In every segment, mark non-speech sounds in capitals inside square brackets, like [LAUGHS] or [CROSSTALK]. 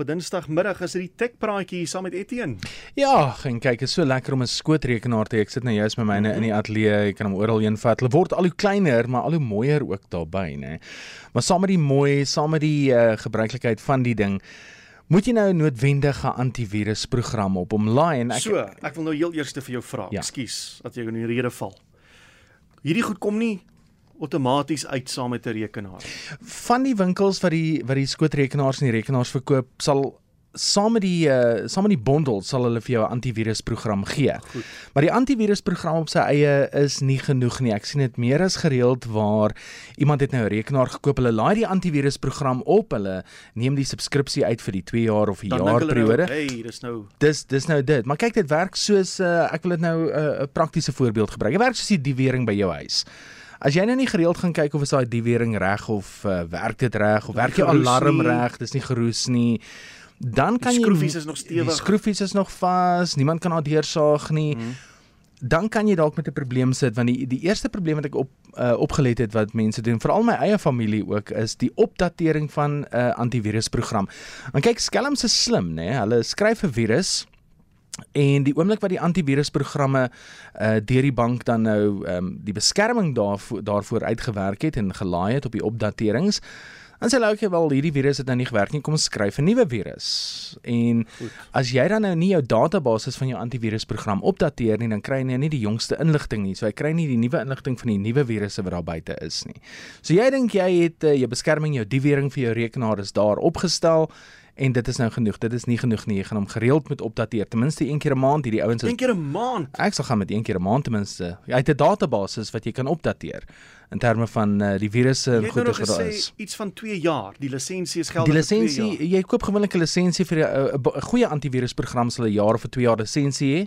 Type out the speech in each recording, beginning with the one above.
op 'n Dinsdagmiddag is dit die Tech Praatjie saam met Etienne. Ja, en kyk, is so lekker om 'n skootrekenaar te hê. Ek sit nou juist met myne mm -hmm. in die ateljee. Ek kan hom oral heen vat. Hulle word al hoe kleiner, maar al hoe mooier ook daarbey, nê. Maar saam met die mooi, saam met die uh, gebruiklikheid van die ding Moet jy nou 'n antivirusprogram op hom laai en ek So, ek wil nou heel eers vir jou vra. Ja. Ekskuus dat jy in die rede val. Hierdie goed kom nie outomaties uit saam met 'n rekenaar. Van die winkels wat die wat die skootrekenaars en die rekenaars verkoop, sal saam met die uh, saam met die bondel sal hulle vir jou 'n antivirusprogram gee. Goed. Maar die antivirusprogram op sy eie is nie genoeg nie. Ek sien dit meer as gereeld waar iemand het nou 'n rekenaar gekoop, hulle laai die antivirusprogram op, hulle neem die subskripsie uit vir die 2 jaar of 'n jaar periode. Nou, hey, dis nou Dis dis nou dit. Maar kyk dit werk soos uh, ek wil dit nou eh, 'n uh, praktiese voorbeeld gebruik. Dit werk soos die diewering by jou huis. As jy nou nie gereeld gaan kyk of is daai diewering reg of uh, werk dit reg of werk jou alarm reg, dis nie geroes nie. Dan kan jy skroefies is nog stewig. Die skroefies is nog vas, niemand kan daar deursaag nie. Mm. Dan kan jy dalk met 'n probleem sit want die die eerste probleem wat ek op uh, opgelet het wat mense doen, veral my eie familie ook, is die opdatering van 'n uh, antivirusprogram. Want kyk, skelms is slim, né? Hulle skryf 'n virus En die oomblik wat die antivirusprogramme uh deur die bank dan nou um, die beskerming daarvoor daarvoor uitgewerk het en gelaai het op die opdaterings, dan sê hulle ook wel hierdie virus het nou nie gewerk nie, kom ons skryf 'n nuwe virus. En Goed. as jy dan nou nie jou database van jou antivirusprogram opdateer nie, dan kry jy nou nie die jongste inligting nie. So jy kry nie die nuwe inligting van die nuwe virusse wat daar buite is nie. So jy dink jy het uh, jou beskerming, jou diewering vir jou rekenaar is daar opgestel en dit is nou genoeg. Dit is nie genoeg nie. Jy gaan hom gereeld moet opdateer. Ten minste een keer 'n maand hierdie ouens. Een keer 'n maand. Ek sal gaan met een keer 'n maand ten minste. Jy het 'n database wat jy kan opdateer in terme van uh, die virusse en goeie wat daar is. Iets van 2 jaar. Die lisensie is geldig vir 2 jaar. Die lisensie, jy koop gewoonlik 'n lisensie vir 'n uh, uh, goeie antivirusprogram sal 'n jaar of 2 jaar lisensie hê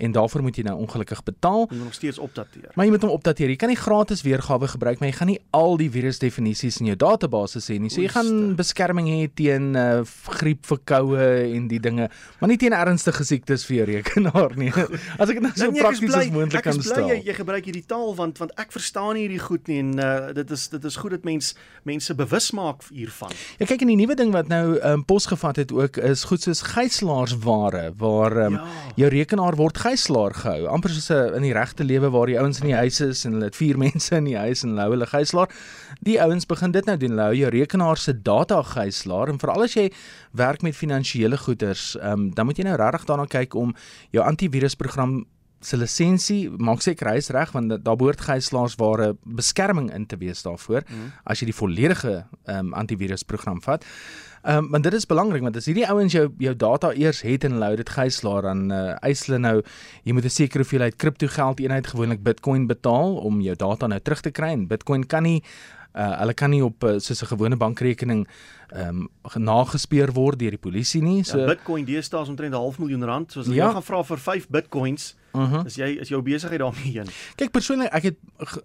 en daarvoor moet jy nou ongelukkig betaal. Jy moet nog steeds opdateer. Maar jy moet hom opdateer. Jy kan nie gratis weergawe gebruik, maar jy gaan nie al die virusdefinisies in jou database hê nie. So jy gaan beskerming hê teen uh, griep, verkoue en die dinge, maar nie teen ernstige siektes vir jou rekenaar nie. [LAUGHS] As ek dit nou so nee, prakties as moontlik kan stel. Ek is bly jy, jy gebruik hierdie taal want want ek verstaan hierdie goed nie en uh, dit is dit is goed dat mens mense bewus maak hiervan. Ja kyk en die nuwe ding wat nou um, posgevat het ook is goed soos gijslaarsware waar um, ja. jou rekenaar word gijslaar gehou. Amper soos 'n in die regte lewe waar die ouens in die huis is en hulle het vier [LAUGHS] mense in die huis en hulle hou hulle gijslaar. Die ouens begin dit nou doen. Hulle hou jou rekenaar se data gijslaar en veral as jy werk met finansiële goederes, um, dan moet jy nou regtig daarna kyk om jou antivirusprogram se lisensie maak seker hy is reg want daar behoort gijslaarsware beskerming in te wees daarvoor mm. as jy die volledige um, antivirusprogram vat. Ehm um, want dit is belangrik want as hierdie ouens jou jou data eers het en hulle hou dit gijslaar dan uh, eis hulle nou jy moet 'n sekere hoeveelheid kripto geld eenheid gewoonlik Bitcoin betaal om jou data nou terug te kry en Bitcoin kan nie uh, hulle kan nie op uh, soos 'n gewone bankrekening ehm um, nagespeur word deur die polisie nie. Ja, so ja, Bitcoin deesdae is omtrent 'n half miljoen rand. So as jy ja. gaan vra vir 5 Bitcoins, Uh -huh. Is jy is jou besigheid daarmee heen? Kyk persoonlik ek het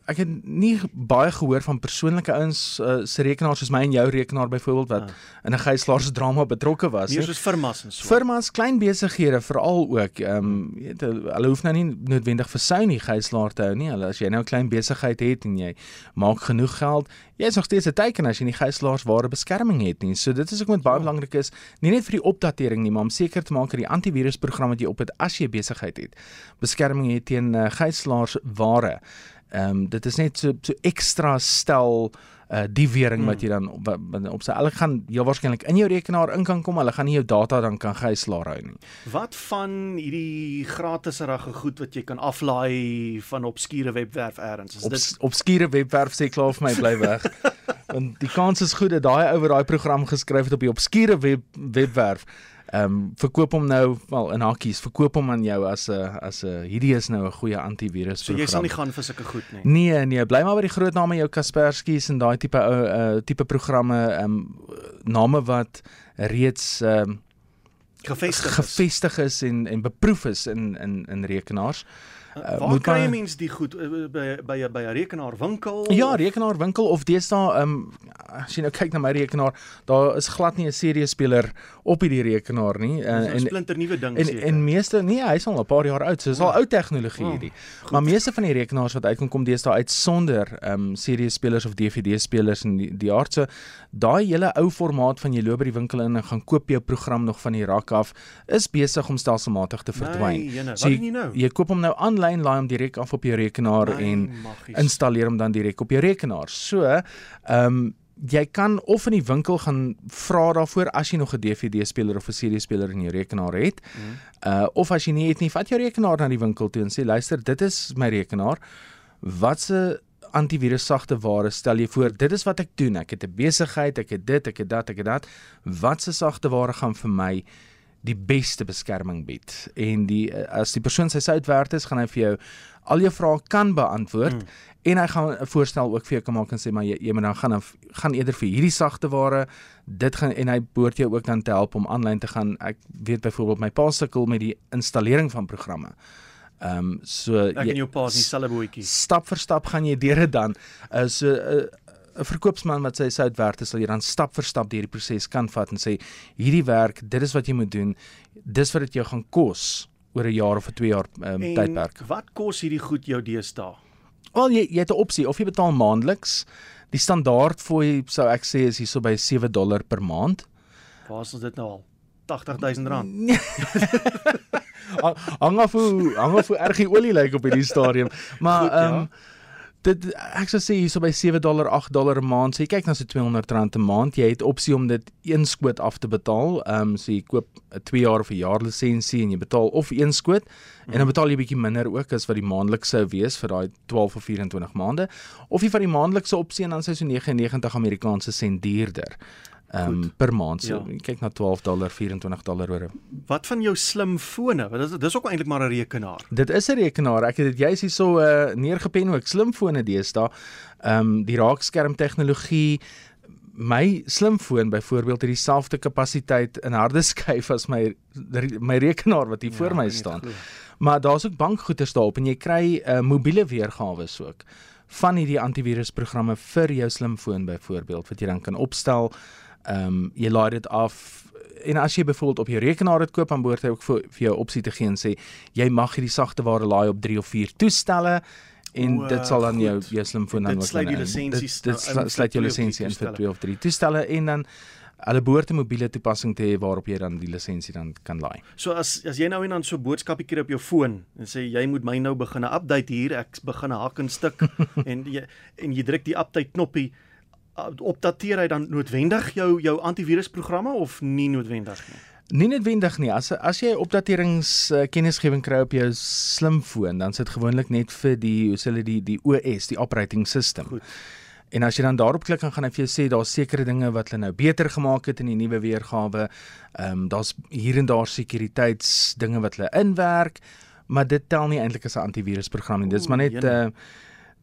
ek het nie baie gehoor van persoonlike ouens uh, se rekenaars soos my en jou rekenaar byvoorbeeld wat uh. in 'n gijslaars drama betrokke was. Nie soos firmas en so. Firmas, klein besighede veral ook. Ehm um, weet hulle hoef nou nie noodwendig vir sy nie gijslaar te hou nie. Hulle as jy nou 'n klein besigheid het en jy maak genoeg geld, jy is nog steeds 'n teken as jy nie gijslaars ware beskerming het nie. So dit is ook met baie ja. belangrik is, nie net vir die opdatering nie, maar om seker te maak dat die antivirusprogram wat jy op het as jy besigheid het beskerming het teen uh, gijslaars ware. Ehm um, dit is net so so ekstra stel uh die wering hmm. wat jy dan op, op sy hulle gaan jy waarskynlik in jou rekenaar in kan kom, hulle gaan nie jou data dan kan gijslaar hou nie. Wat van hierdie gratiserige goed wat jy kan aflaai van obskure webwerf eers? Is dit obskure webwerf sê klaar vir my bly weg. [LAUGHS] Want die kans is goed dat daai ou wat daai program geskryf het op die obskure web webwerf Ehm um, verkoop hom nou wel in hakkies, verkoop hom aan jou as 'n as 'n hierdie is nou 'n goeie antivirus program. So jy sal nie gaan vir sulke goed nie. Nee, nee, bly maar by die groot name jou Kaspersky's en daai tipe ou uh, tipe programme ehm um, name wat reeds ehm um, gevestig gevestig is en en beproef is in in in rekenaars. Uh, Waar kry jy mens die goed by by by 'n rekenaarwinkel? Ja, rekenaarwinkel of deesdae um, as jy nou kyk na my rekenaar, daar is glad nie 'n CD speler op hierdie rekenaar nie. Uh, en 'n splinter nuwe ding en, en meeste nee, hy's al 'n paar jaar oud, so dis al ou tegnologie hierdie. Oh, maar meeste van die rekenaars wat uitkom kom deesdae uit sonder ehm um, CD spelers of DVD spelers en die, die aard so daai hele ou formaat van jy loop by die winkel in en gaan koop jou program nog van die rak af is besig om stelselmatig te verdwyn. Nee, jene, so jy, nou? jy koop hom nou aanlyn, laai hom direk af op jou rekenaar nee, en magies. installeer hom dan direk op jou rekenaar. So, ehm um, jy kan of in die winkel gaan vra daarvoor as jy nog 'n DVD speler of 'n CD speler in jou rekenaar het. Mm. Uh of as jy nie het nie, vat jou rekenaar na die winkel toe en sê luister, dit is my rekenaar. Wat se antivirus sagte ware stel jy voor dit is wat ek doen ek het 'n besigheid ek het dit ek het dat ek het dat wat se sagte ware gaan vir my die beste beskerming bied en die as die persoon sy sout werd is gaan hy vir jou al jou vrae kan beantwoord mm. en hy gaan 'n voorstel ook vir jou kan maak en sê maar jy, jy moet dan gaan gaan eerder vir hierdie sagte ware dit gaan en hy behoort jou ook dan te help om aanlyn te gaan ek weet byvoorbeeld my pa sukkel met die installering van programme Ehm um, so ek en jou pa is dieselfde bootjie. Stap vir stap gaan jy deur dit dan. Uh, so 'n uh, 'n verkoopsman wat sy sout werk, sal jy dan stap vir stap deur die proses kan vat en sê hierdie werk, dit is wat jy moet doen. Dis wat dit jou gaan kos oor 'n jaar of 'n 2 jaar um, tydperk. Wat kos hierdie goed jou deesdae? Wel jy jy het 'n opsie of jy betaal maandeliks. Die standaard fooi sou ek sê is hierso by 7 dollar per maand. Waar is dit nou al? 80000 rand. [LAUGHS] hang af hoe hang af hoe erg die olie lyk op hierdie stadium. Maar ehm ja. Dit ek sou sê hierso by 7 dollar 8 dollar 'n maand. So jy kyk na so 200 rand 'n maand. Jy het opsie om dit een skoot af te betaal. Ehm um, so jy koop 'n 2 jaar of 'n jaar lisensie en jy betaal of een skoot mm. en dan betaal jy bietjie minder ook as wat die maandelikse sou wees vir daai 12 of 24 maande. Of jy vat die maandelikse opsie en dan sê so 99 Amerikaanse sent duurder um, per maand. So ja. kyk na 12 dollar, 24 dollar oor. Wat van jou slimfone? Want dit is ook eintlik maar 'n rekenaar. Dit is 'n rekenaar. Ek het dit juist hierso uh, neergepen ook slimfone deesdae. Ehm um, die raakskerm tegnologie my slimfoon byvoorbeeld het dieselfde kapasiteit in harde [LAUGHS] skyf as my my rekenaar wat hier ja, voor my staan. Maar daar's ook bankgoeders daarop en jy kry 'n uh, mobiele weergawe ook van hierdie antivirusprogramme vir jou slimfoon byvoorbeeld wat jy dan kan opstel Ehm um, jy laai dit af en as jy byvoorbeeld op jou rekenaar dit koop dan behoort hy ook vir, vir jou opsie te gee en sê jy mag hierdie sagte ware laai op 3 of 4 toestelle en o, dit sal dan jou jou slimfoon dan wat sluit die lisensies dit, dit nou sluit jou lisensie in vir 2 of 3 toestelle en dan hulle behoort 'n mobiele toepassing te hê waarop jy dan die lisensie dan kan laai. So as as jy nou en dan so boodskapie kry op jou foon en sê jy moet my nou begin 'n update hier, ek begin hak en stuk [LAUGHS] en jy en jy druk die update knoppie opdateer hy dan noodwendig jou jou antivirusprogramme of nie noodwendig nie? Nie noodwendig nie. As as jy opdaterings uh, kennisgewing kry op jou slimfoon, dan sit gewoonlik net vir die hoe sê hulle die die OS, die operating system. Goed. En as jy dan daarop klik, dan gaan hy vir jou sê daar's sekere dinge wat hulle nou beter gemaak het in die nuwe weergawe. Ehm um, daar's hier en daar sekuriteitsdinge wat hulle inwerk, maar dit tel nie eintlik as 'n antivirusprogram nie. Dit is maar net 'n uh,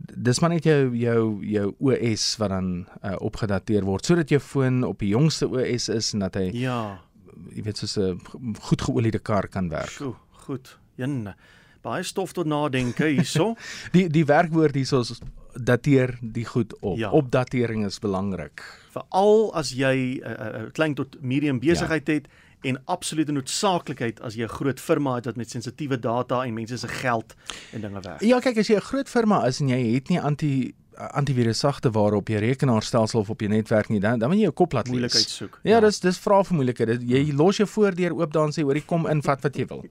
dis maar net jou jou jou OS wat dan uh, opgedateer word sodat jou foon op die jongste OS is en dat hy ja jy weet soos 'n goed geoliede kar kan werk. Goed, goed. Een baie stof tot nadenke hierso. [LAUGHS] die die werkwoord hierso is dateer die goed op. Ja. Opdatering is belangrik. Veral as jy 'n uh, uh, klein tot medium besigheid ja. het en absolute noodsaaklikheid as jy 'n groot firma het wat met sensitiewe data en mense se geld en dinge werk. Ja, kyk as jy 'n groot firma is en jy het nie anti antivirus sagte ware op jou rekenaarstelsel of op jou netwerk nie, dan dan moet jy jou kop laat moeilikheid soek. Ja, ja, dis dis vra vir moeilikheid. Jy los jou voordeur oop dan sê hoor, kom in, vat wat jy wil.